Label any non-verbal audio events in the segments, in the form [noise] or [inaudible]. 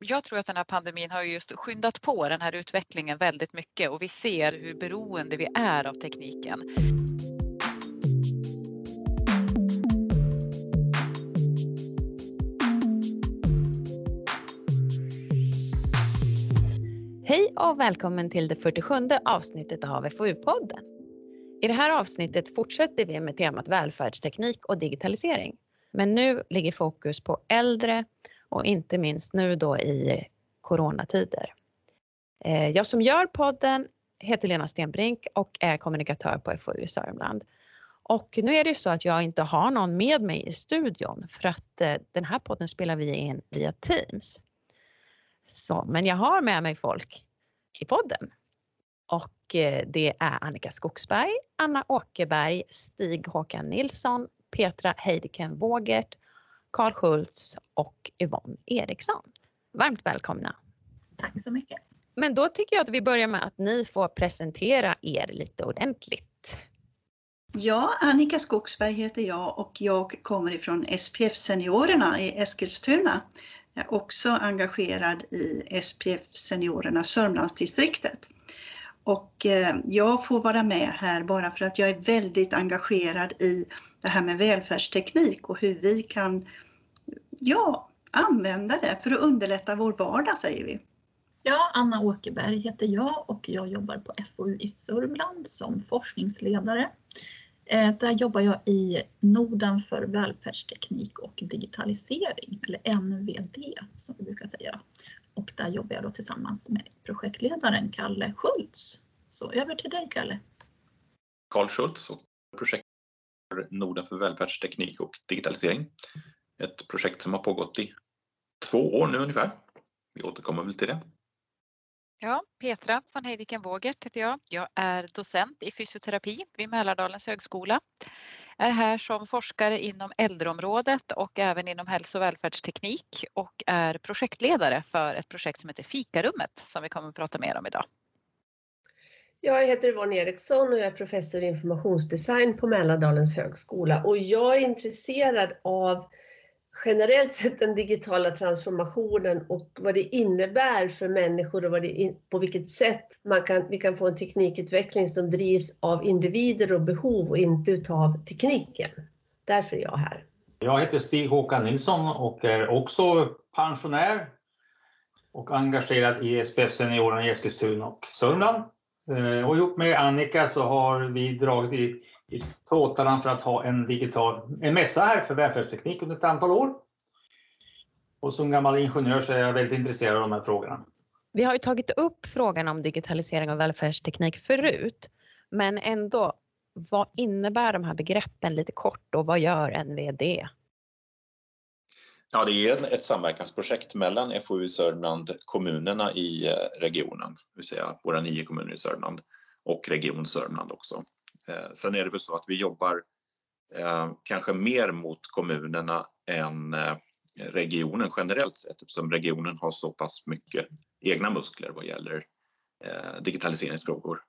jag tror att den här pandemin har just skyndat på den här utvecklingen väldigt mycket och vi ser hur beroende vi är av tekniken. Hej och välkommen till det 47 avsnittet av FoU-podden. I det här avsnittet fortsätter vi med temat välfärdsteknik och digitalisering. Men nu ligger fokus på äldre och inte minst nu då i coronatider. Eh, jag som gör podden heter Lena Stenbrink och är kommunikatör på FoU i Sörmland. Och nu är det ju så att jag inte har någon med mig i studion för att eh, den här podden spelar vi in via Teams. Så, men jag har med mig folk i podden. Och eh, det är Annika Skogsberg, Anna Åkerberg, Stig Håkan Nilsson, Petra Heideken Wågert, Karl Schultz och Yvonne Eriksson. Varmt välkomna! Tack så mycket! Men då tycker jag att vi börjar med att ni får presentera er lite ordentligt. Ja, Annika Skogsberg heter jag och jag kommer ifrån SPF Seniorerna i Eskilstuna. Jag är också engagerad i SPF Seniorerna Sörmlandsdistriktet. Och eh, jag får vara med här bara för att jag är väldigt engagerad i det här med välfärdsteknik och hur vi kan ja, använda det för att underlätta vår vardag säger vi. Ja, Anna Åkerberg heter jag och jag jobbar på FoU i Sörmland som forskningsledare. Eh, där jobbar jag i Norden för välfärdsteknik och digitalisering, eller NVD som vi brukar säga. Och där jobbar jag då tillsammans med projektledaren Kalle Schultz. Så över till dig Kalle. Karl Schultz och Norden för välfärdsteknik och digitalisering. Ett projekt som har pågått i två år nu ungefär. Vi återkommer väl till det. Ja, Petra von Heidiken Wågert heter jag. Jag är docent i fysioterapi vid Mälardalens högskola. Är här som forskare inom äldreområdet och även inom hälso och välfärdsteknik och är projektledare för ett projekt som heter Fikarummet som vi kommer att prata mer om idag. Jag heter Yvonne Eriksson och jag är professor i informationsdesign på Mälardalens högskola och jag är intresserad av generellt sett den digitala transformationen och vad det innebär för människor och vad det, på vilket sätt man kan, vi kan få en teknikutveckling som drivs av individer och behov och inte utav tekniken. Därför är jag här. Jag heter Stig Håkan Nilsson och är också pensionär och engagerad i SPF Seniorerna i Eskilstuna och Sörmland. Eh, och ihop med Annika så har vi dragit i, i tåtarna för att ha en digital en mässa här för välfärdsteknik under ett antal år. Och som gammal ingenjör så är jag väldigt intresserad av de här frågorna. Vi har ju tagit upp frågan om digitalisering av välfärdsteknik förut, men ändå, vad innebär de här begreppen lite kort och vad gör NVD? Ja, det är ett samverkansprojekt mellan FoU Sörmland, kommunerna i eh, regionen, det vill säga våra nio kommuner i Sörmland och Region Sörmland också. Eh, sen är det väl så att vi jobbar eh, kanske mer mot kommunerna än regionen generellt sett eftersom regionen har så pass mycket egna muskler vad gäller digitaliseringsfrågor.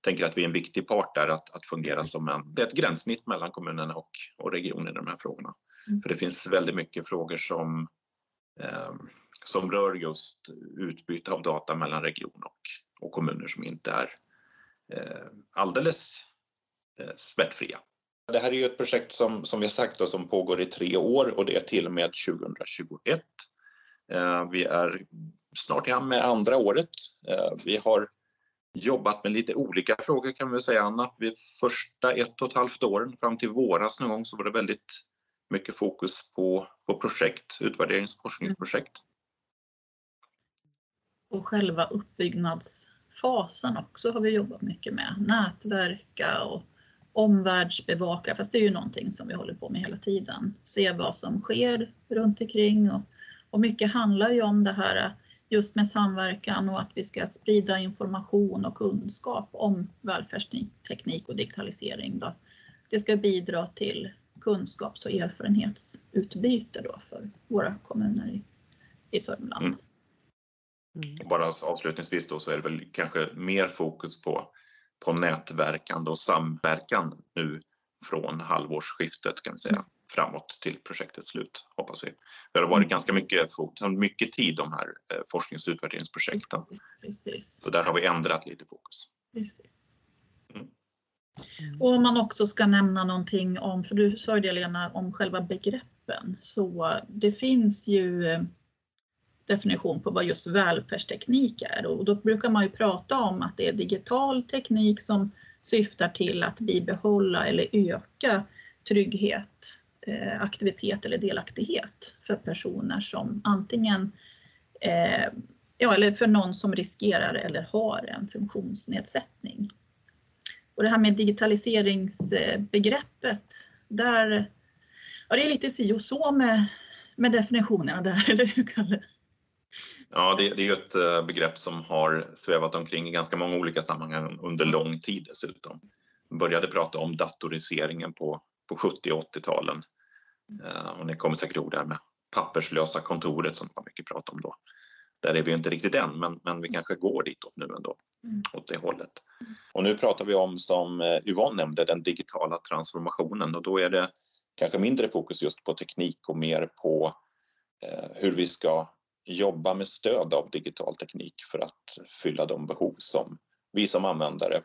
Tänker att vi är en viktig part där att, att fungera som en, ett gränssnitt mellan kommunerna och, och regionen i de här frågorna. Mm. För det finns väldigt mycket frågor som, eh, som rör just utbyte av data mellan region och, och kommuner som inte är eh, alldeles eh, smärtfria. Det här är ju ett projekt som, som vi har sagt då, som pågår i tre år och det är till och med 2021. Eh, vi är snart i hamn med andra året. Eh, vi har jobbat med lite olika frågor kan vi säga Anna. Vid första ett och ett halvt åren fram till våras någon gång så var det väldigt mycket fokus på, på projekt, utvärderingsforskningsprojekt. Mm. Och själva uppbyggnadsfasen också har vi jobbat mycket med. Nätverka och omvärldsbevaka, fast det är ju någonting som vi håller på med hela tiden. Se vad som sker runt omkring och, och mycket handlar ju om det här just med samverkan och att vi ska sprida information och kunskap om välfärdsteknik och digitalisering. Då. Det ska bidra till kunskaps och erfarenhetsutbyte då för våra kommuner i, i Sörmland. Mm. Mm. Bara avslutningsvis då så är det väl kanske mer fokus på, på nätverkande och samverkan nu från halvårsskiftet kan vi säga. Framåt till projektets slut, hoppas vi. Det har varit mm. ganska mycket, mycket tid de här eh, forsknings och utvärderingsprojekten. Precis. Så där har vi ändrat lite fokus. Precis. Mm. Och om man också ska nämna någonting om, för du sa ju det Lena, om själva begreppen, så det finns ju eh, definition på vad just välfärdsteknik är och då brukar man ju prata om att det är digital teknik som syftar till att bibehålla eller öka trygghet, Eh, aktivitet eller delaktighet för personer som antingen eh, ja, eller för någon som riskerar eller har en funktionsnedsättning. Och det här med digitaliseringsbegreppet, där, ja, det är lite si och så med, med definitionerna där, [laughs] eller hur Kalle? Ja, det, det är ju ett eh, begrepp som har svävat omkring i ganska många olika sammanhang under lång tid dessutom. Man började prata om datoriseringen på, på 70 och 80-talen. Eh, och ni kommer säkert ihåg det här med papperslösa kontoret som man mycket prat om då. Där är vi inte riktigt än, men, men vi kanske går ditåt nu ändå, mm. åt det hållet. Och nu pratar vi om, som eh, Yvonne nämnde, den digitala transformationen och då är det kanske mindre fokus just på teknik och mer på eh, hur vi ska jobba med stöd av digital teknik för att fylla de behov som vi som användare.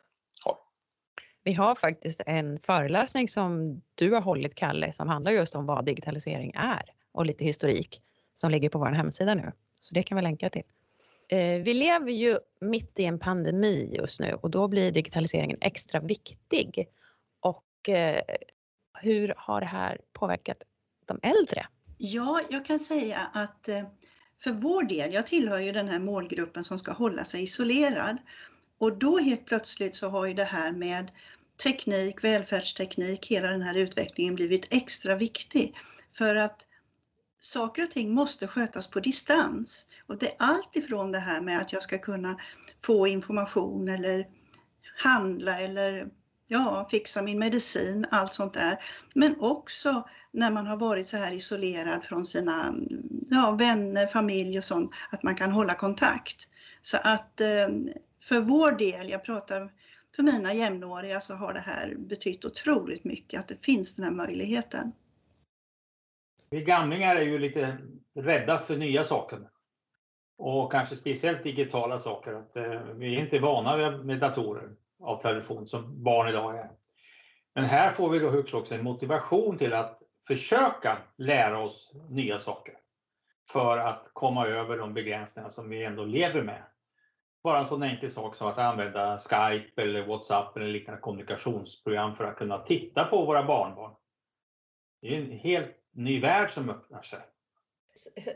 Vi har faktiskt en föreläsning som du har hållit, Kalle, som handlar just om vad digitalisering är och lite historik som ligger på vår hemsida nu. Så det kan vi länka till. Eh, vi lever ju mitt i en pandemi just nu och då blir digitaliseringen extra viktig. Och eh, hur har det här påverkat de äldre? Ja, jag kan säga att eh, för vår del, jag tillhör ju den här målgruppen som ska hålla sig isolerad. Och då helt plötsligt så har ju det här med teknik, välfärdsteknik, hela den här utvecklingen blivit extra viktig. För att saker och ting måste skötas på distans. Och det är allt ifrån det här med att jag ska kunna få information eller handla eller ja, fixa min medicin, allt sånt där. Men också när man har varit så här isolerad från sina ja, vänner, familj och sånt, att man kan hålla kontakt. Så att eh, för vår del, jag pratar för mina jämnåriga, så har det här betytt otroligt mycket att det finns den här möjligheten. Vi gamlingar är ju lite rädda för nya saker. Och kanske speciellt digitala saker. Att, eh, vi är inte vana med datorer av tradition som barn idag är. Men här får vi då högst också en motivation till att försöka lära oss nya saker för att komma över de begränsningar som vi ändå lever med. Bara en sån enkel sak som att använda Skype eller WhatsApp eller liknande kommunikationsprogram för att kunna titta på våra barnbarn. Det är en helt ny värld som öppnar sig.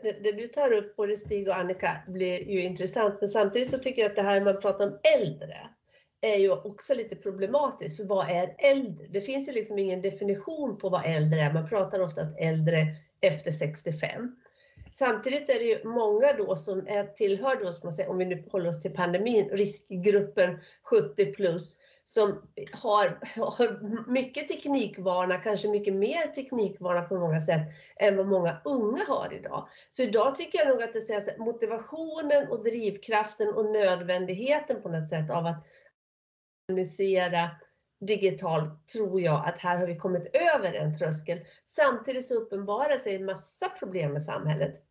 Det, du tar upp, både Stig och Annika, blir ju intressant. Men samtidigt så tycker jag att det här man pratar om äldre är ju också lite problematiskt. För vad är äldre? Det finns ju liksom ingen definition på vad äldre är. Man pratar oftast äldre efter 65. Samtidigt är det ju många då som är, tillhör då, som man säger, om vi nu håller oss till pandemin, riskgruppen 70 plus, som har, har mycket teknikvana, kanske mycket mer teknikvana på många sätt än vad många unga har idag. Så idag tycker jag nog att det sägs att motivationen och drivkraften och nödvändigheten på något sätt av att kommunicera digitalt tror jag att här har vi kommit över en tröskel. Samtidigt så uppenbarar sig en massa problem med samhället.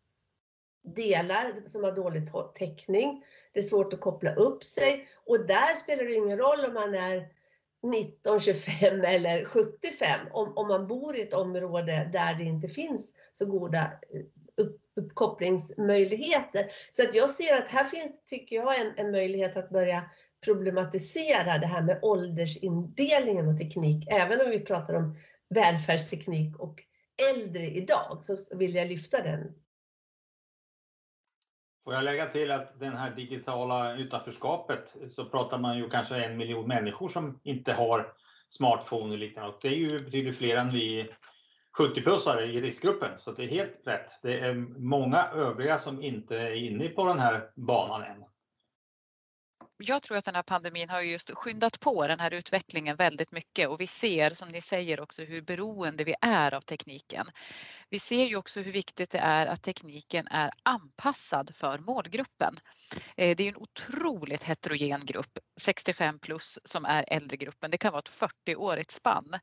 Delar som har dålig täckning, det är svårt att koppla upp sig och där spelar det ingen roll om man är 19, 25 eller 75 om, om man bor i ett område där det inte finns så goda eh, upp, uppkopplingsmöjligheter. Så att jag ser att här finns, tycker jag, en, en möjlighet att börja problematisera det här med åldersindelningen och teknik. Även om vi pratar om välfärdsteknik och äldre idag så vill jag lyfta den. Får jag lägga till att den här digitala utanförskapet så pratar man ju kanske en miljon människor som inte har smartphone och liknande. Och det är ju betydligt fler än vi 70-plussare i riskgruppen. Så det är helt rätt. Det är många övriga som inte är inne på den här banan än jag tror att den här pandemin har just skyndat på den här utvecklingen väldigt mycket och vi ser som ni säger också hur beroende vi är av tekniken. Vi ser ju också hur viktigt det är att tekniken är anpassad för målgruppen. Eh, det är en otroligt heterogen grupp, 65 plus som är äldregruppen. Det kan vara ett 40-årigt spann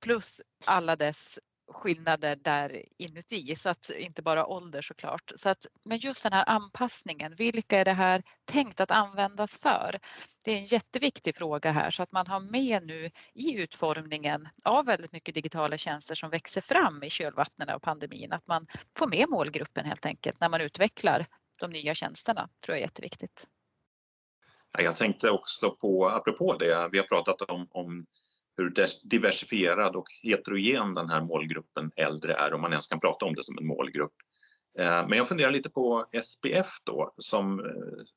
plus alla dess skillnader där inuti, så att inte bara ålder såklart. Så att, men just den här anpassningen, vilka är det här tänkt att användas för? Det är en jätteviktig fråga här så att man har med nu i utformningen av väldigt mycket digitala tjänster som växer fram i kölvattnen av pandemin, att man får med målgruppen helt enkelt när man utvecklar de nya tjänsterna, tror jag är jätteviktigt. Jag tänkte också på, apropå det, vi har pratat om, om hur diversifierad och heterogen den här målgruppen äldre är, om man ens kan prata om det som en målgrupp. Eh, men jag funderar lite på SPF då, som eh,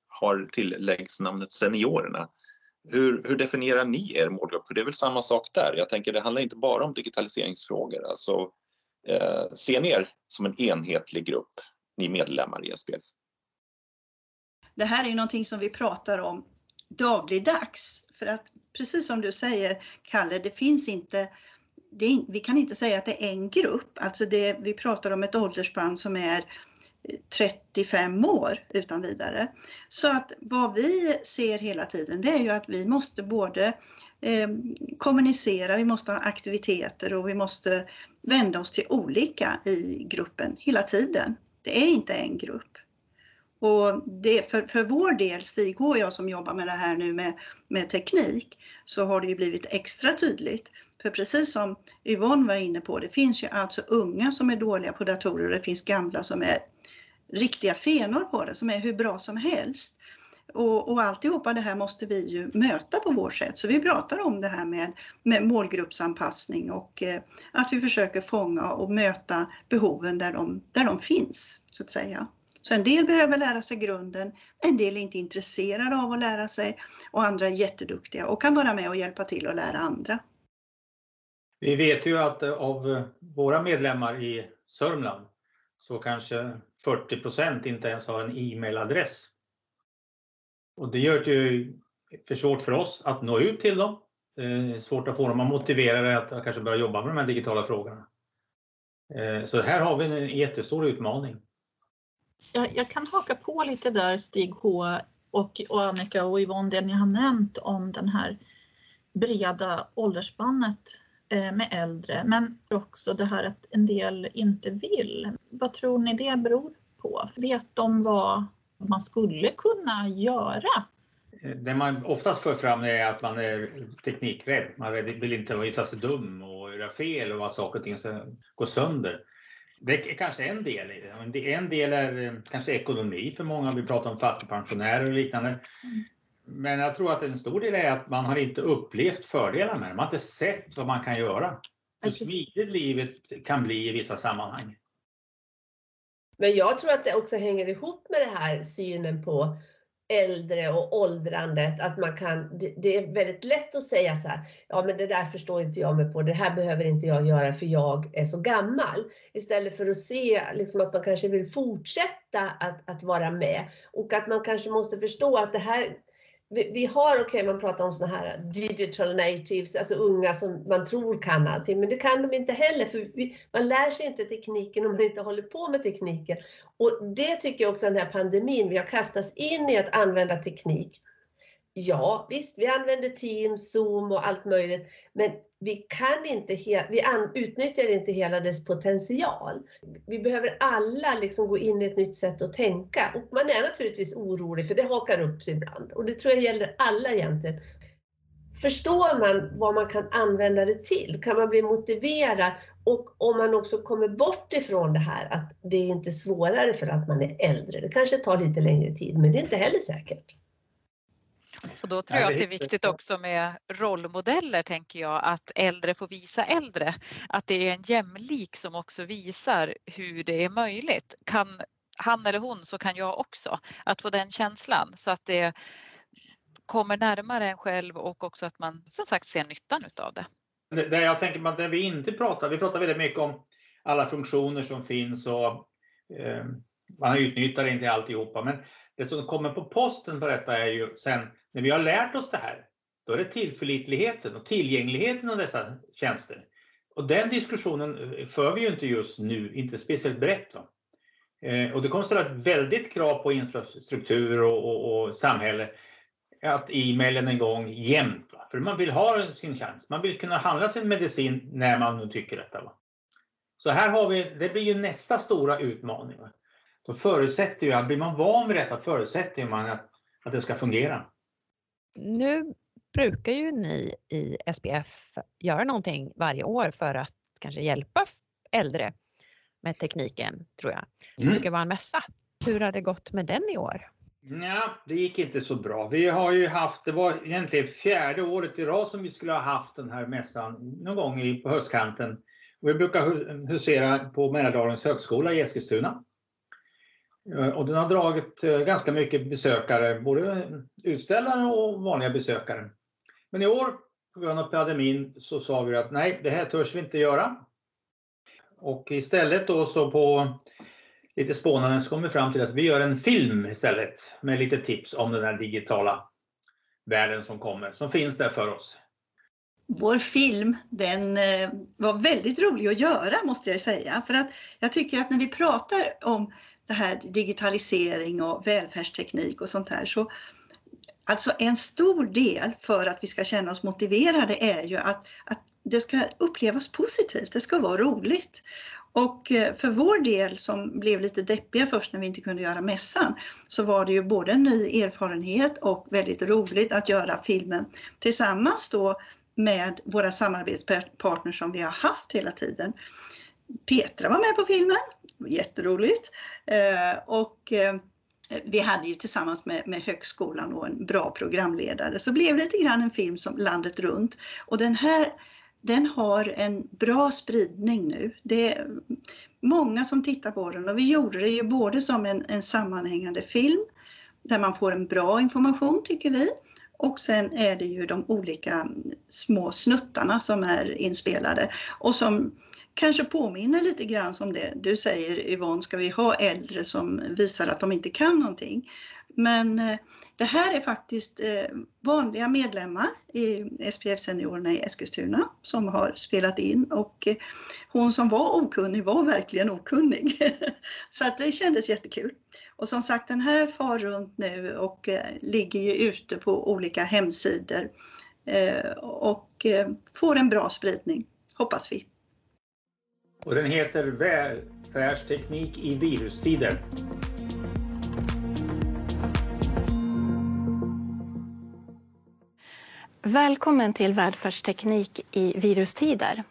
har tilläggsnamnet Seniorerna. Hur, hur, definierar ni er målgrupp? För det är väl samma sak där. Jag tänker det handlar inte bara om digitaliseringsfrågor. Alltså, eh, ser ni er som en enhetlig grupp, ni medlemmar i SPF? Det här är någonting som vi pratar om dagligdags. För att precis som du säger, Kalle, det finns inte är, vi kan inte säga att det är en grupp, alltså det, vi pratar om ett åldersspann som är eh, 35 år utan vidare. Så att vad vi ser hela tiden det är ju att vi måste både eh, kommunicera, vi måste ha aktiviteter och vi måste vända oss till olika i gruppen hela tiden. Det är inte en grupp. Och det, för, för vår del, Stig och jag som jobbar med det här nu med, med teknik, så har det ju blivit extra tydligt. För precis som Yvonne var inne på, det finns ju alltså unga som är dåliga på datorer och det finns gamla som är riktiga fenor på det, som är hur bra som helst. Och, och alltihopa det här måste vi ju möta på vårt sätt. Så vi pratar om det här med, med målgruppsanpassning och eh, att vi försöker fånga och möta behoven där de, där de finns, så att säga. Så en del behöver lära sig grunden, en del är inte intresserade av att lära sig och andra är jätteduktiga och kan vara med och hjälpa till att lära andra. Vi vet ju att eh, av eh, våra medlemmar i Sörmland så kanske 40% inte ens har en e-mailadress. Och det gör det ju för svårt för oss att nå ut till dem. Det är svårt att få dem att motivera att kanske börja jobba med de här digitala frågorna. Eh, så här har vi en jättestor utmaning. Jag, jag kan haka på lite där Stig H och, och Annika och Yvonne, det ni har nämnt om den här breda åldersspannet eh, med äldre, men också det här att en del inte vill. Vad tror ni det beror på? Vet de vad man skulle kunna göra? Eh, det man oftast för fram är att man är teknikrädd. Man vill inte visa sig dum och göra fel och att saker och ting ska gå sönder. Det är kanske en del i det. En del är eh, kanske ekonomi för många. Vi pratar om fattigpensionärer och liknande. Men jag tror att en stor del är att man har inte upplevt fördelarna med det. Man har inte sett vad man kan göra. Hur smidigt livet kan bli i vissa sammanhang. Men jag tror att det också hänger ihop med det här synen på äldre och åldrandet, att man kan, det är väldigt lätt att säga så här, ja men det där förstår inte jag mig på, det här behöver inte jag göra för jag är så gammal. Istället för att se liksom att man kanske vill fortsätta att, att vara med och att man kanske måste förstå att det här vi, vi har, okej okay, man pratar om såna här digital natives, alltså unga som man tror kan allting, men det kan de inte heller för vi, man lär sig inte tekniken om man inte håller på med tekniken. Och det tycker jag också den här pandemin, vi har kastats in i att använda teknik. Ja, visst, vi använder Teams, Zoom och allt möjligt, men vi kan inte, vi utnyttjar inte hela dess potential. Vi behöver alla liksom gå in i ett nytt sätt att tänka och man är naturligtvis orolig för det hakar upp sig ibland och det tror jag gäller alla egentligen. Förstår man vad man kan använda det till? Kan man bli motiverad? Och om man också kommer bort ifrån det här att det är inte svårare för att man är äldre. Det kanske tar lite längre tid, men det är inte heller säkert. Och då tror jag att det är viktigt också med rollmodeller, tänker jag, att äldre får visa äldre. Att det är en jämlik som också visar hur det är möjligt. Kan han eller hon så kan jag också. Att få den känslan så att det kommer närmare en själv och också att man som sagt ser nyttan utav det. Det, det jag tänker att det vi inte pratar, vi pratar väldigt mycket om alla funktioner som finns och eh, man utnyttjar inte alltihopa. Men det som kommer på posten på detta är ju sen när vi har lärt oss det här, då är det tillförlitligheten och tillgängligheten av dessa tjänster. Och den diskussionen eh, för vi ju inte just nu, inte speciellt brett. Va? Eh, och det kommer ställa ett väldigt krav på infrastruktur och, och, och samhälle att e-mailen är igång jämt. Va? För man vill ha sin chans. Man vill kunna handla sin medicin när man nu tycker detta. Va? Så här har vi, det blir ju nästa stora utmaning. Då förutsätter ju, blir man van vid detta förutsätter man att, att det ska fungera. Nu brukar ju ni i SPF göra någonting varje år för att kanske hjälpa äldre med tekniken, tror jag. Det Mm. brukar vara en mässa. Hur har det gått med den i år? Ja, det gick inte så bra. Vi har ju haft, det var egentligen fjärde året i rad som vi skulle ha haft den här mässan någon gång i- på höstkanten. Vi brukar hu- husera på Mälardalens högskola i Eskilstuna. Eh, och den har dragit eh, ganska mycket besökare, både utställare och vanliga besökare. Men i år, på grund av pandemin, så sa vi att nej, det här törs vi inte göra. Och istället då så på lite spånande så kom vi fram till att vi gör en film istället med lite tips om den här digitala världen som kommer, som finns där för oss. Vår film den eh, var väldigt rolig att göra måste jag säga. För att jag tycker att när vi pratar om det här digitalisering och välfärdsteknik och sånt här så Alltså en stor del för att vi ska känna oss motiverade är ju att, att det ska upplevas positivt, det ska vara roligt. Och eh, för vår del som blev lite deppiga först när vi inte kunde göra mässan så var det ju både en ny erfarenhet och väldigt roligt att göra filmen tillsammans då med våra samarbetspartners som vi har haft hela tiden. Petra var med på filmen, jätteroligt. Eh, och eh, vi hade ju tillsammans med, med högskolan och en bra programledare så blev det lite grann en film som landet runt. Och den här den har en bra spridning nu. Det är många som tittar på den och vi gjorde det ju både som en, en sammanhängande film där man får en bra information tycker vi. Och sen är det ju de olika små snuttarna som är inspelade och som kanske påminner lite grann som det du säger Yvonne, ska vi ha äldre som visar att de inte kan någonting. Men eh, det här är faktiskt eh, vanliga medlemmar i SPF Seniorerna i Eskilstuna som har spelat in och eh, hon som var okunnig var verkligen okunnig. [laughs] Så att det kändes jättekul. Och som sagt den här far runt nu och ligger ju ute på olika hemsidor och får en bra spridning, hoppas vi. Och den heter Välfärdsteknik i virustider. Välkommen till Välfärdsteknik i virustider.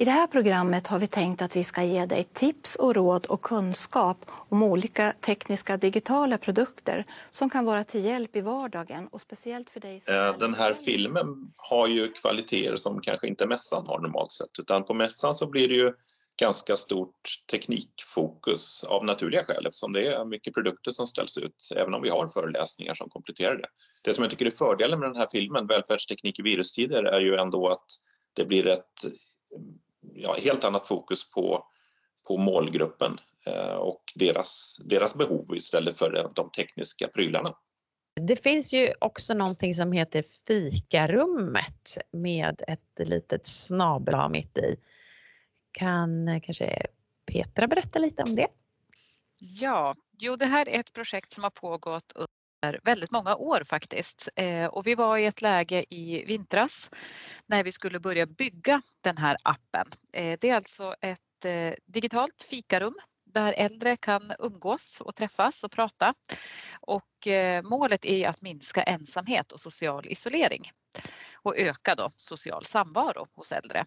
I det här programmet har vi tänkt att vi ska ge dig tips och råd och kunskap om olika tekniska digitala produkter som kan vara till hjälp i vardagen och speciellt för dig som Eh, Den här filmen har ju kvaliteter som kanske inte mässan har normalt sett utan på mässan så blir det ju ganska stort teknikfokus av naturliga skäl eftersom det är mycket produkter som ställs ut, även om vi har föreläsningar som kompletterar det. Det som jag tycker är fördelen med den här filmen, Välfärdsteknik i virustider, är ju ändå att det blir ett ja, helt annat fokus på, på målgruppen eh, och deras, deras behov istället för de tekniska prylarna. Det finns ju också någonting som heter fikarummet med ett litet snabel mitt i. Kan kanske Petra berätta lite om det? Ja, jo det här är ett projekt som har pågått väldigt många år faktiskt. Eh, och vi var i ett läge i vintras när vi skulle börja bygga den här appen. Eh, det är alltså ett eh, digitalt fikarum där äldre kan umgås och träffas och prata. Och målet är att minska ensamhet och social isolering och öka då social samvaro hos äldre.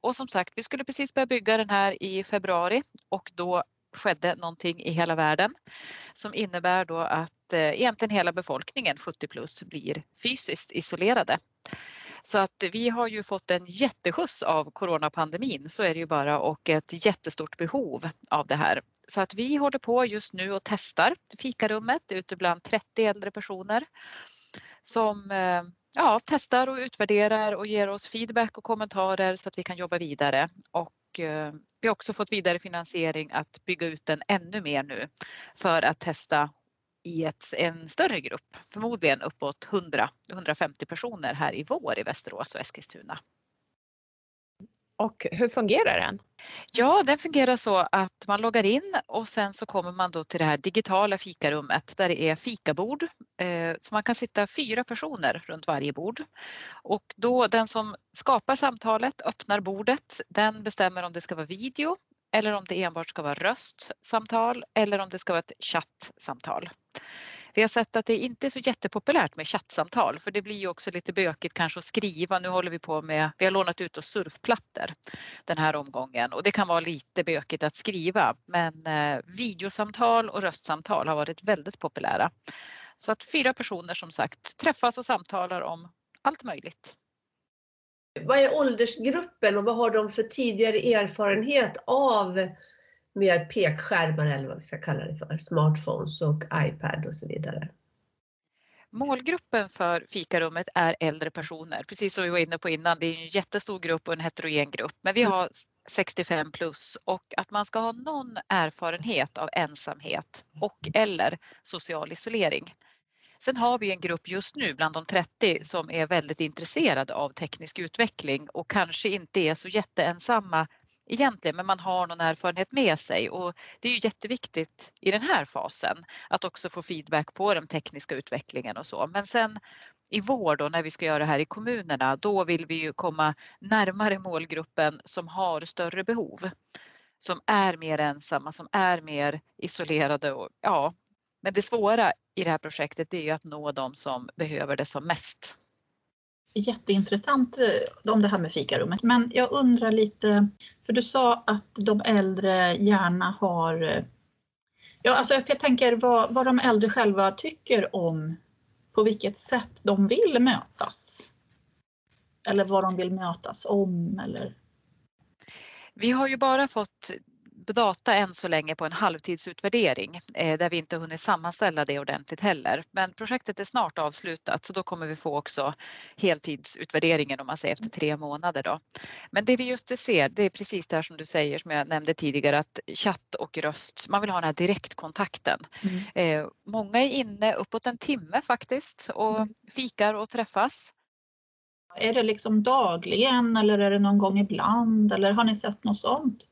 Och som sagt, vi skulle precis börja bygga den här i februari och då skedde någonting i hela världen som innebär då att eh, egentligen hela befolkningen 70 plus blir fysiskt isolerade. Så att vi har ju fått en jätteskjuts av coronapandemin, så är det ju bara, och ett jättestort behov av det här. Så att vi håller på just nu och testar fikarummet ute bland 30 äldre personer som eh, ja, testar och utvärderar och ger oss feedback och kommentarer så att vi kan jobba vidare. Och eh, vi har också fått vidare finansiering att bygga ut den ännu mer nu för att testa i ett, en större grupp, förmodligen uppåt 100-150 personer här i vår i Västerås och Eskilstuna. Och hur fungerar den? Ja, den fungerar så att man loggar in och sen så kommer man då till det här digitala fikarummet där det är fikabord eh, så man kan sitta fyra personer runt varje bord. Och då den som skapar samtalet, öppnar bordet, den bestämmer om det ska vara video eller om det enbart ska vara röstsamtal eller om det ska vara ett chattsamtal. Vi har sett att det inte är så jättepopulärt med chattsamtal för det blir ju också lite bökigt kanske att skriva. Nu håller vi på med, vi har lånat ut oss surfplattor den här omgången och det kan vara lite bökigt att skriva men eh, videosamtal och röstsamtal har varit väldigt populära. Så att fyra personer som sagt träffas och samtalar om allt möjligt. Vad är åldersgruppen och vad har de för tidigare erfarenhet av mer pekskärmar eller vad vi ska kalla det för, smartphones och iPad och så vidare? Målgruppen för fikarummet är äldre personer, precis som vi var inne på innan. Det är en jättestor grupp och en heterogen grupp, men vi har 65 plus och att man ska ha någon erfarenhet av ensamhet och eller social isolering. Sen har vi en grupp just nu bland de 30 som är väldigt intresserade av teknisk utveckling och kanske inte är så jätteensamma egentligen, men man har någon erfarenhet med sig och det är ju jätteviktigt i den här fasen att också få feedback på den tekniska utvecklingen och så. Men sen i vår då när vi ska göra det här i kommunerna, då vill vi ju komma närmare målgruppen som har större behov. Som är mer ensamma, som är mer isolerade och ja, men det svåra i det här projektet är ju att nå de som behöver det som mest. Jätteintressant eh, om det här med fikarummet, men jag undrar lite, för du sa att de äldre gärna har eh, Ja, alltså jag tänker vad, vad de äldre själva tycker om på vilket sätt de vill mötas. Eller vad de vill mötas om eller? Vi har ju bara fått data än så länge på en halvtidsutvärdering eh, där vi inte hunnit sammanställa det ordentligt heller. Men projektet är snart avslutat så då kommer vi få också heltidsutvärderingen om man säger efter tre månader. Då. Men det vi just ser det är precis det här som du säger som jag nämnde tidigare att chatt och röst, man vill ha den här direktkontakten. Mm. Eh, många är inne uppåt en timme faktiskt och mm. fikar och träffas. Är det liksom dagligen eller är det någon gång ibland eller har ni sett något sånt?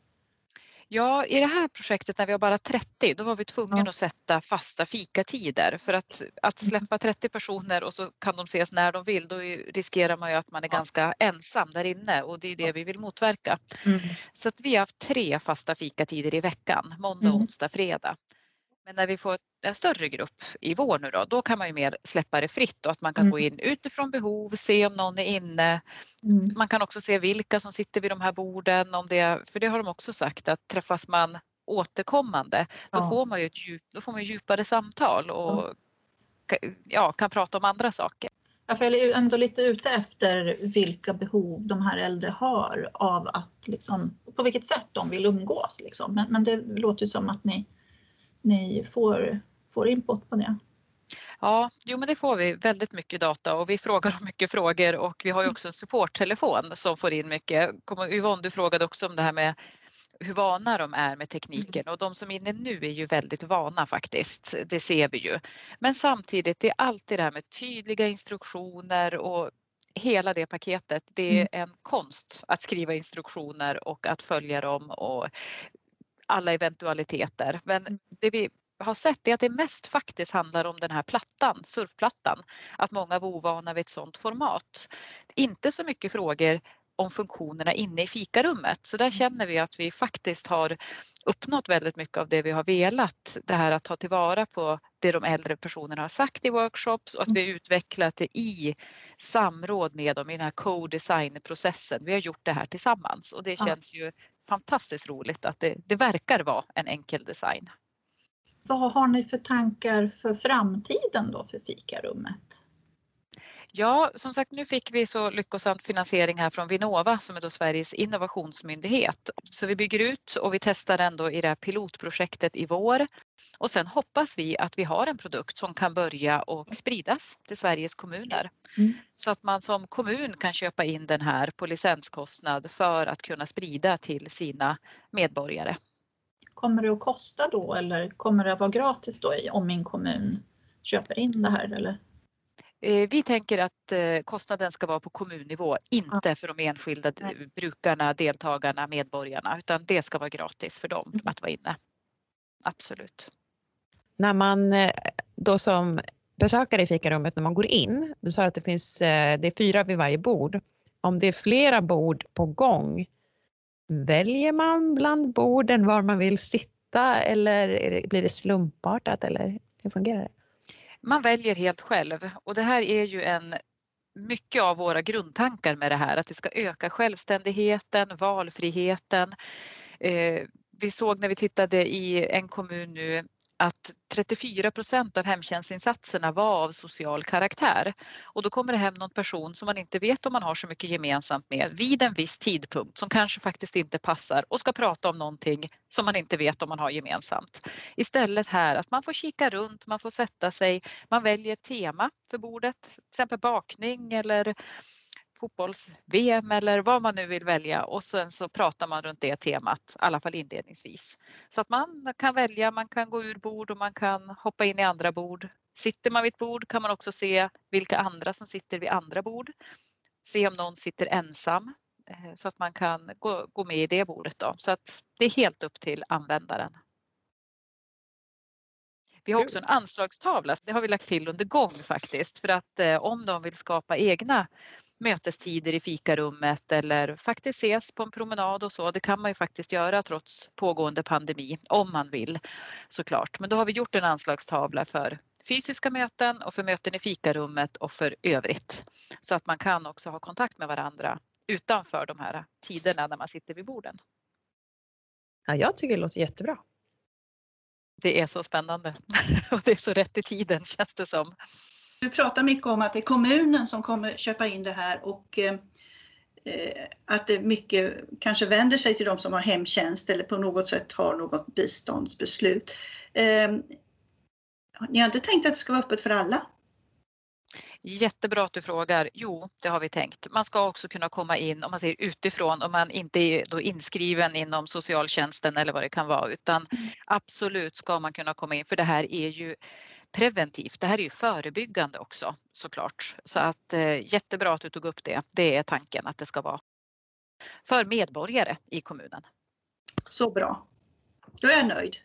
Ja, i det här projektet när vi har bara 30, då var vi tvungna ja. att sätta fasta fikatider för att, att mm. släppa 30 personer och så kan de ses när de vill, då riskerar man ju att man är ja. ganska ensam där inne och det är det vi vill motverka. Mm. Så att vi har haft tre fasta fikatider i veckan, måndag, mm. onsdag, fredag. Men när vi får en större grupp i vår nu då, då kan man ju mer släppa det fritt och att man kan mm. gå in utifrån behov, se om någon är inne. Mm. Man kan också se vilka som sitter vid de här borden, om det, för det har de också sagt att träffas man återkommande, då ja. får man ju ett djup, då får man djupare samtal och ja, kan prata om andra saker. jag är ändå lite ute efter vilka behov de här äldre har av att liksom, på vilket sätt de vill umgås. Liksom. Men, men det låter som att ni ni får, får input på det. Ja, jo men det får vi väldigt mycket data och vi frågar om mycket frågor och vi har ju också en supporttelefon som får in mycket. Yvonne, du frågade också om det här med hur vana de är med tekniken och de som är inne nu är ju väldigt vana faktiskt. Det ser vi ju. Men samtidigt, det är alltid det här med tydliga instruktioner och hela det paketet. Det är mm. en konst att skriva instruktioner och att följa dem och alla eventualiteter. Men mm. det vi har sett är att det mest faktiskt handlar om den här plattan, surfplattan. Att många var ovana vid ett sådant format. Inte så mycket frågor om funktionerna inne i fikarummet. Så där mm. känner vi att vi faktiskt har uppnått väldigt mycket av det vi har velat. Det här att ta tillvara på det de äldre personerna har sagt i workshops och att vi utvecklat det i samråd med dem i den här co-design-processen. Vi har gjort det här tillsammans och det känns ju fantastiskt roligt att det, det verkar vara en enkel design. Vad har ni för tankar för framtiden då för fikarummet? Ja, som sagt, nu fick vi så lyckosamt finansiering här från Vinnova som är då Sveriges innovationsmyndighet. Så vi bygger ut och vi testar den då i det här pilotprojektet i vår. Och sen hoppas vi att vi har en produkt som kan börja och spridas till Sveriges kommuner. Mm. Så att man som kommun kan köpa in den här på licenskostnad för att kunna sprida till sina medborgare. Kommer det att kosta då eller kommer det att vara gratis då om min kommun köper in det här? Eller? Eh, vi tänker att eh, kostnaden ska vara på kommunnivå, inte för de enskilda brukarna, deltagarna, medborgarna, utan det ska vara gratis för dem mm. att vara inne. Absolut. När man eh, då som besökare i fikarummet när man går in. Du sa att det finns eh, det är fyra vid varje bord. Om det är flera bord på gång, väljer man bland borden var man vill sitta eller blir det slumpartat eller hur fungerar det? Man väljer helt själv och det här är ju en mycket av våra grundtankar med det här, att det ska öka självständigheten, valfriheten. Eh, vi såg när vi tittade i en kommun nu att 34 procent av hemtjänstinsatserna var av social karaktär. Och då kommer det hem någon person som man inte vet om man har så mycket gemensamt med vid en viss tidpunkt som kanske faktiskt inte passar och ska prata om någonting som man inte vet om man har gemensamt. Istället här att man får kika runt, man får sätta sig, man väljer tema för bordet, till exempel bakning eller fotbolls-VM eller vad man nu vill välja och sen så pratar man runt det temat, i alla fall inledningsvis. Så att man kan välja, man kan gå ur bord och man kan hoppa in i andra bord. Sitter man vid ett bord kan man också se vilka andra som sitter vid andra bord. Se om någon sitter ensam eh, så att man kan gå, gå med i det bordet. Då. Så att det är helt upp till användaren. Vi har också en anslagstavla, det har vi lagt till under gång faktiskt för att eh, om de vill skapa egna mötestider i fikarummet eller faktiskt ses på en promenad och så. Det kan man ju faktiskt göra trots pågående pandemi om man vill såklart. Men då har vi gjort en anslagstavla för fysiska möten och för möten i fikarummet och för övrigt. Så att man kan också ha kontakt med varandra utanför de här tiderna när man sitter vid borden. Ja, jag tycker det låter jättebra. Det är så spännande [laughs] och det är så rätt i tiden känns det som. Du pratar mycket om att det är kommunen som kommer köpa in det här och eh, att det mycket kanske vänder sig till de som har hemtjänst eller på något sätt har något biståndsbeslut. Eh, ni har inte tänkt att det ska vara öppet för alla? Jättebra att du frågar. Jo, det har vi tänkt. Man ska också kunna komma in om man ser utifrån om man inte är då inskriven inom socialtjänsten eller vad det kan vara utan mm. absolut ska man kunna komma in för det här är ju preventivt. Det här är ju förebyggande också såklart. Så att eh, jättebra att du tog upp det. Det är tanken att det ska vara för medborgare i kommunen. Så bra. Då är jag nöjd.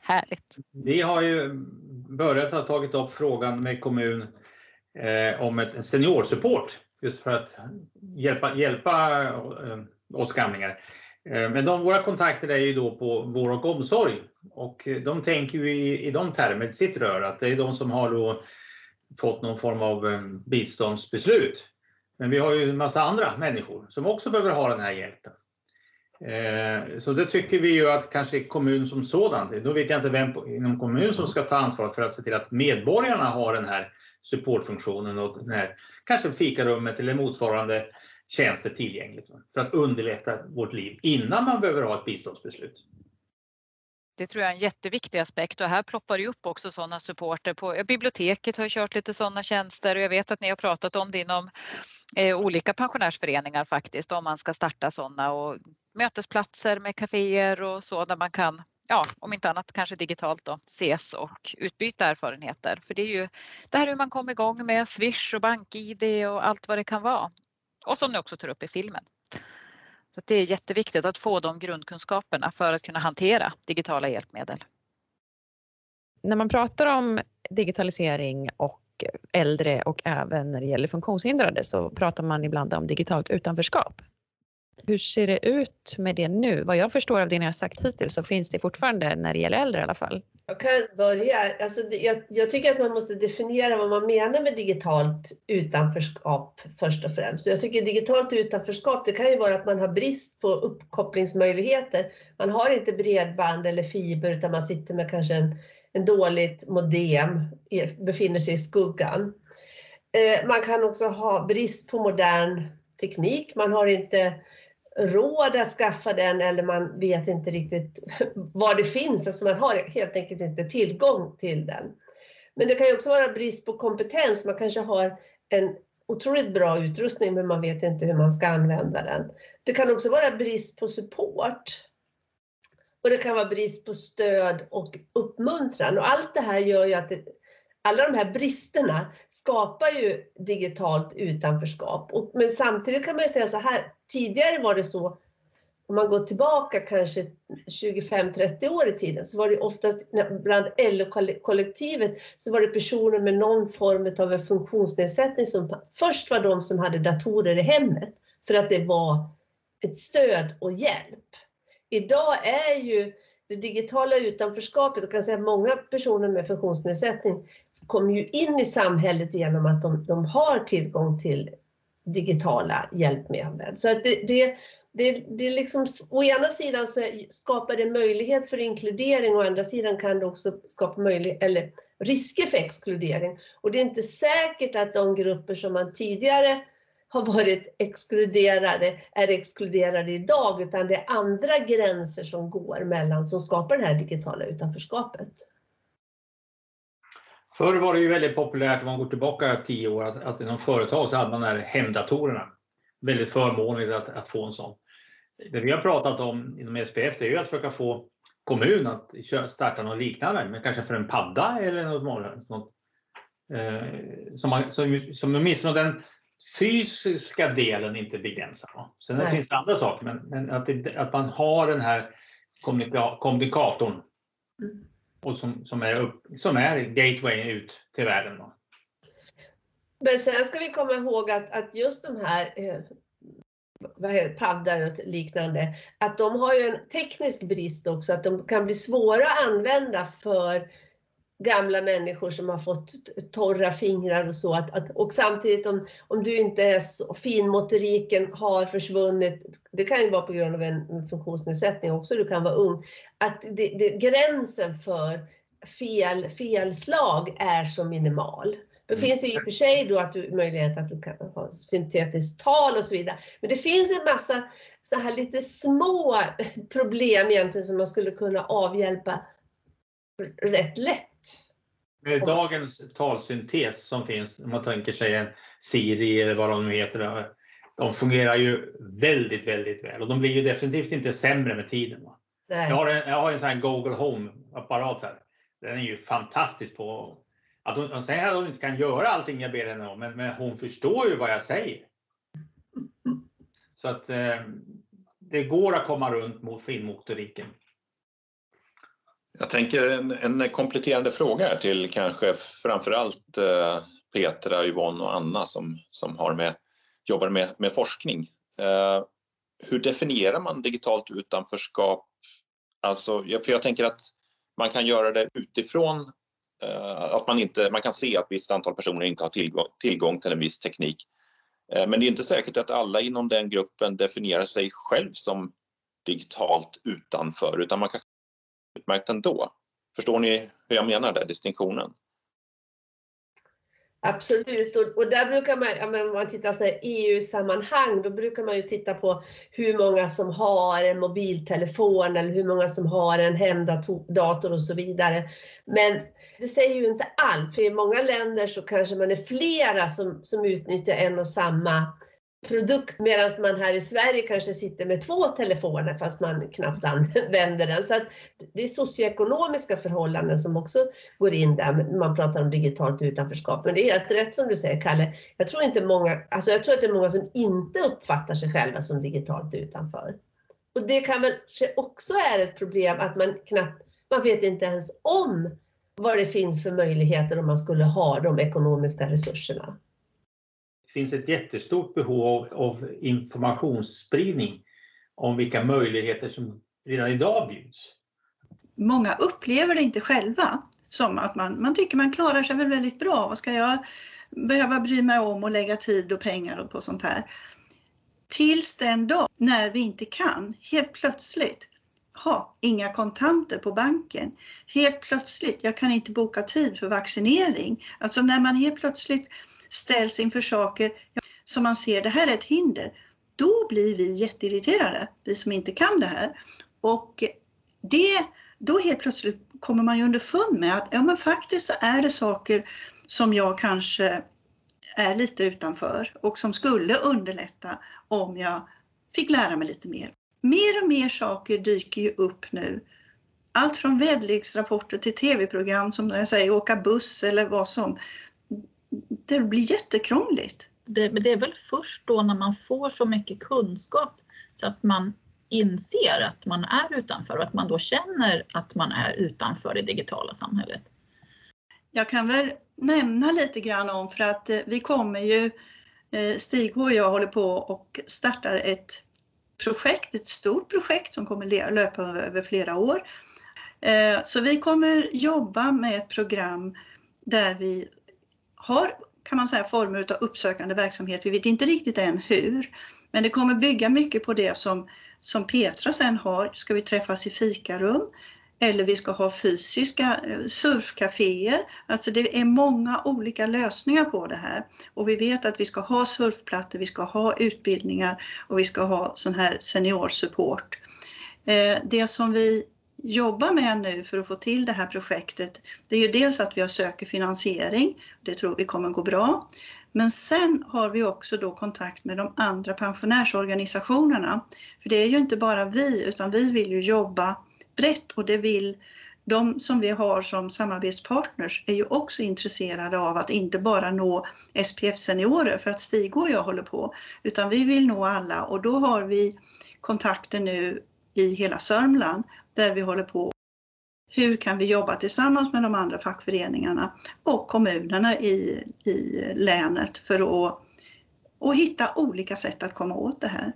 Härligt. Vi har ju börjat ha tagit upp frågan med kommun eh, om ett seniorsupport just för att hjälpa, hjälpa eh, oss gamlingar. Eh, men de, våra kontakter är ju då på vård och omsorg och eh, de tänker ju i, i de termer, sitt rör, att det är de som har då fått någon form av eh, biståndsbeslut. Men vi har ju en massa andra människor som också behöver ha den här hjälpen. Så det tycker vi ju att kanske kommun som sådant, då vet jag inte vem inom kommun som ska ta ansvar för att se till att medborgarna har den här supportfunktionen och den här, kanske fikarummet eller motsvarande tjänster tillgängligt för att underlätta vårt liv innan man behöver ha ett biståndsbeslut. Det tror jag är en jätteviktig aspekt och här ploppar det upp också sådana supporter. På, biblioteket har kört lite sådana tjänster och jag vet att ni har pratat om det inom eh, olika pensionärsföreningar faktiskt om man ska starta sådana och mötesplatser med kaféer och så där man kan, ja om inte annat kanske digitalt då, ses och utbyta erfarenheter. För det är ju det här hur man kommer igång med Swish och BankID och allt vad det kan vara. Och som ni också tar upp i filmen. Så det är jätteviktigt att få de grundkunskaperna för att kunna hantera digitala hjälpmedel. När man pratar om digitalisering och äldre och även när det gäller funktionshindrade så pratar man ibland om digitalt utanförskap. Hur ser det ut med det nu? Vad jag förstår av det ni har sagt hittills så finns det fortfarande när det gäller äldre i alla fall. Jag kan börja. Alltså, jag, jag, tycker att man måste definiera vad man menar med digitalt utanförskap först och främst. Jag tycker digitalt utanförskap, det kan ju vara att man har brist på uppkopplingsmöjligheter. Man har inte bredband eller fiber utan man sitter med kanske en, en dåligt modem, befinner sig i skuggan. Eh, man kan också ha brist på modern teknik. Man har inte råd att skaffa den eller man vet inte riktigt [laughs] var det finns. Alltså man har helt enkelt inte tillgång till den. Men det kan ju också vara brist på kompetens. Man kanske har en otroligt bra utrustning men man vet inte hur man ska använda den. Det kan också vara brist på support. Och det kan vara brist på stöd och uppmuntran. Och allt det här gör ju att det, alla de här bristerna skapar ju digitalt utanförskap. Och, men samtidigt kan man ju säga så här, tidigare var det så om man går tillbaka kanske 25-30 år i tiden så var det oftast bland LO-kollektivet så var det personer med någon form av en funktionsnedsättning som först var de som hade datorer i hemmet för att det var ett stöd och hjälp. Idag är ju det digitala utanförskapet, jag kan säga att många personer med funktionsnedsättning kommer ju in i samhället genom att de, de har tillgång till digitala hjälpmedel. Så att det, det, det, det liksom, å ena sidan så skapar det möjlighet för inkludering, å andra sidan kan det också skapa möjlighet, eller risker för exkludering. Och det är inte säkert att de grupper som man tidigare har varit exkluderade är exkluderade idag, utan det är andra gränser som går mellan, som skapar det här digitala utanförskapet. Förr var det ju väldigt populärt, om man går tillbaka tio år, att, att inom företag så hade man de här hemdatorerna. Väldigt förmånligt att, att få en sån. Det vi har pratat om inom SPF det är ju att försöka få kommun att starta något liknande, men kanske för en padda eller något, något eh, som, man, som, som åtminstone den fysiska delen inte begränsar. Sen Nej. finns det andra saker, men, men att, det, att man har den här kommunika kommunikatorn mm och som, som, är upp, som är gateway ut till världen. Då. Men sen ska vi komma ihåg att, att just de här eh, vad heter, paddar och liknande, att de har ju en teknisk brist också, att de kan bli svåra att använda för gamla människor som har fått torra fingrar och så. Att, att, och samtidigt om, om du inte är så, finmotoriken har försvunnit, det kan ju vara på grund av en funktionsnedsättning också, du kan vara ung, att det, det, gränsen för fel, felslag är så minimal. Det mm. finns ju i och för sig då att du, möjlighet att du kan ha syntetiskt tal och så vidare. Men det finns en massa så här lite små problem egentligen som man skulle kunna avhjälpa rätt lätt. Med dagens talsyntes som finns, om man tänker sig en Siri eller vad de nu heter, de fungerar ju väldigt, väldigt väl och de blir ju definitivt inte sämre med tiden. Jag har, en, jag har en sån här Google Home-apparat här. Den är ju fantastisk på att hon, säger att hon inte kan göra allting jag ber henne om, men, men hon förstår ju vad jag säger. Så att eh, det går att komma runt mot finmotoriken. Jag tänker en, en kompletterande fråga här till kanske framförallt eh, Petra, Yvonne och Anna som, som har med, jobbar med, med forskning. Eh, hur definierar man digitalt utanförskap? Alltså, för jag tänker att man kan göra det utifrån eh, att man, inte, man kan se att visst antal personer inte har tillgång, tillgång till en viss teknik. Eh, men det är inte säkert att alla inom den gruppen definierar sig själv som digitalt utanför, utan man kan utmärkt ändå. Förstår ni hur jag menar där distinktionen? Absolut, och, och där brukar man, ja, men om man tittar i EU-sammanhang, då brukar man ju titta på hur många som har en mobiltelefon eller hur många som har en hemdator och så vidare. Men det säger ju inte allt, för i många länder så kanske man är flera som, som utnyttjar en och samma produkt medan man här i Sverige kanske sitter med två telefoner fast man knappt använder den. Så att det är socioekonomiska förhållanden som också går in där när man pratar om digitalt utanförskap. Men det är helt rätt som du säger Kalle. Jag tror, inte många, alltså jag tror att det är många som inte uppfattar sig själva som digitalt utanför. Och det kan väl också är ett problem att man knappt, man vet inte ens om vad det finns för möjligheter om man skulle ha de ekonomiska resurserna finns ett jättestort behov av, av informationsspridning om vilka möjligheter som redan idag bjuds. Många upplever det inte själva som att man, man tycker man klarar sig väl väldigt bra. Vad ska jag behöva bry mig om och lägga tid och pengar på sånt här? Tills den dag när vi inte kan, helt plötsligt, ha inga kontanter på banken. Helt plötsligt, jag kan inte boka tid för vaccinering. Alltså när man helt plötsligt ställs inför saker som man ser, det här är ett hinder, då blir vi jätteirriterade, vi som inte kan det här. Och det, då helt plötsligt kommer man ju underfund med att ja, men faktiskt så är det saker som jag kanske är lite utanför och som skulle underlätta om jag fick lära mig lite mer. Mer och mer saker dyker ju upp nu. Allt från väderleksrapporter till tv-program som jag säger åka buss eller vad som det blir jättekrångligt. Det, det är väl först då när man får så mycket kunskap så att man inser att man är utanför och att man då känner att man är utanför det digitala samhället. Jag kan väl nämna lite grann om för att eh, vi kommer ju, eh, Stig och jag håller på och startar ett projekt, ett stort projekt som kommer löpa över flera år. Eh, så vi kommer jobba med ett program där vi har, kan man säga, former av uppsökande verksamhet. Vi vet inte riktigt än hur, men det kommer bygga mycket på det som, som Petra sen har. Ska vi träffas i fikarum? Eller vi ska ha fysiska surfkaféer? surfcaféer. Alltså det är många olika lösningar på det här. Och vi vet att vi ska ha surfplattor, vi ska ha utbildningar och vi ska ha sån här seniorsupport. Eh, det som vi jobbar med nu för att få till det här projektet, det är ju dels att vi söker finansiering. Det tror vi kommer gå bra. Men sen har vi också då kontakt med de andra pensionärsorganisationerna. För det är ju inte bara vi, utan vi vill ju jobba brett och det vill de som vi har som samarbetspartners är ju också intresserade av att inte bara nå SPF-seniorer för att Stig och jag håller på, utan vi vill nå alla och då har vi kontakter nu i hela Sörmland där vi håller på. Hur kan vi jobba tillsammans med de andra fackföreningarna och kommunerna i, i länet för att och hitta olika sätt att komma åt det här.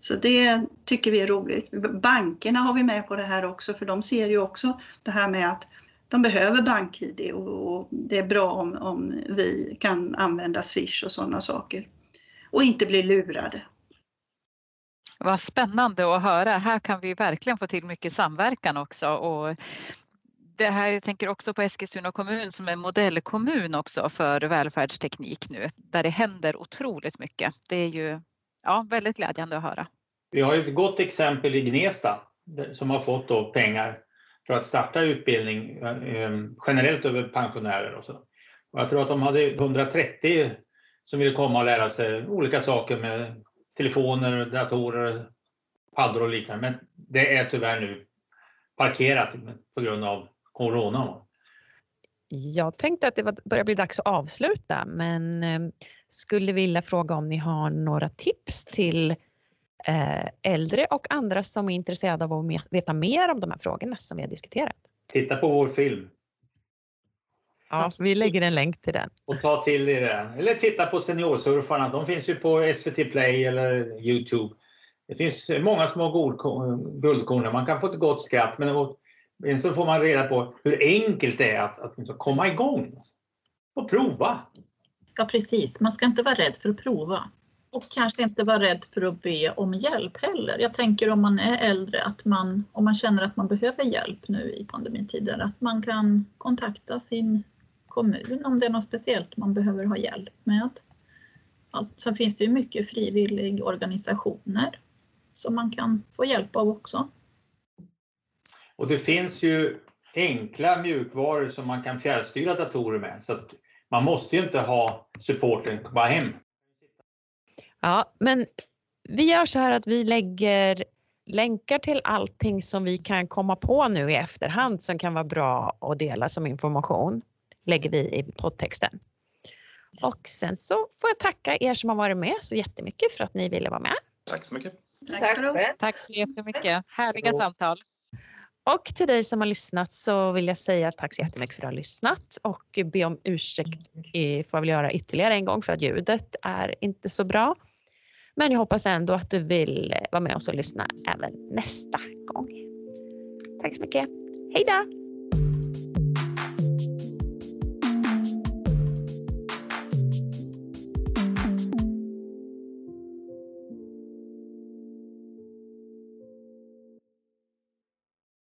Så det tycker vi är roligt. Bankerna har vi med på det här också för de ser ju också det här med att de behöver bank-id och det är bra om, om vi kan använda Swish och sådana saker. Och inte bli lurade. Vad spännande att höra. Här kan vi verkligen få till mycket samverkan också. Och det här, jag tänker också på Eskilstuna kommun som är modellkommun också för välfärdsteknik nu, där det händer otroligt mycket. Det är ju ja, väldigt glädjande att höra. Vi har ett gott exempel i Gnesta som har fått då pengar för att starta utbildning eh, generellt över pensionärer och så. Och jag tror att de hade 130 som ville komma och lära sig olika saker med telefoner, datorer, paddor och liknande. Men det är tyvärr nu parkerat på grund av corona. Jag tänkte att det börjar bli dags att avsluta, men eh, skulle vilja fråga om ni har några tips till eh, äldre och andra som är intresserade av att veta mer om de här frågorna som vi har diskuterat. Titta på vår film. Ja, vi lägger en länk till den. Och ta till er den. Eller titta på Seniorsurfarna. De finns ju på SVT Play eller Youtube. Det finns många små guldkorn. Man kan få ett gott skratt. Men så får man reda på hur enkelt det är att, att komma igång. Och prova. Ja precis, man ska inte vara rädd för att prova. Och kanske inte vara rädd för att be om hjälp heller. Jag tänker om man är äldre, att man, om man känner att man behöver hjälp nu i pandemitider, att man kan kontakta sin kommun om det är något speciellt man behöver ha hjälp med. Sen finns det ju mycket frivilliga organisationer som man kan få hjälp av också. Och det finns ju enkla mjukvaror som man kan fjärrstyra datorer med. Så man måste ju inte ha supporten komma hem. Ja, men vi gör så här att vi lägger länkar till allting som vi kan komma på nu i efterhand som kan vara bra att dela som information lägger vi i poddtexten. Och sen så får jag tacka er som har varit med så jättemycket för att ni ville vara med. Tack så mycket. Tack, Tack, Tack så jättemycket. Härliga samtal. Och till dig som har lyssnat så vill jag säga tack så jättemycket för att du har lyssnat och be om ursäkt får jag väl göra ytterligare en gång för att ljudet är inte så bra. Men jag hoppas ändå att du vill vara med oss och lyssna även nästa gång. Tack så mycket. Hej då!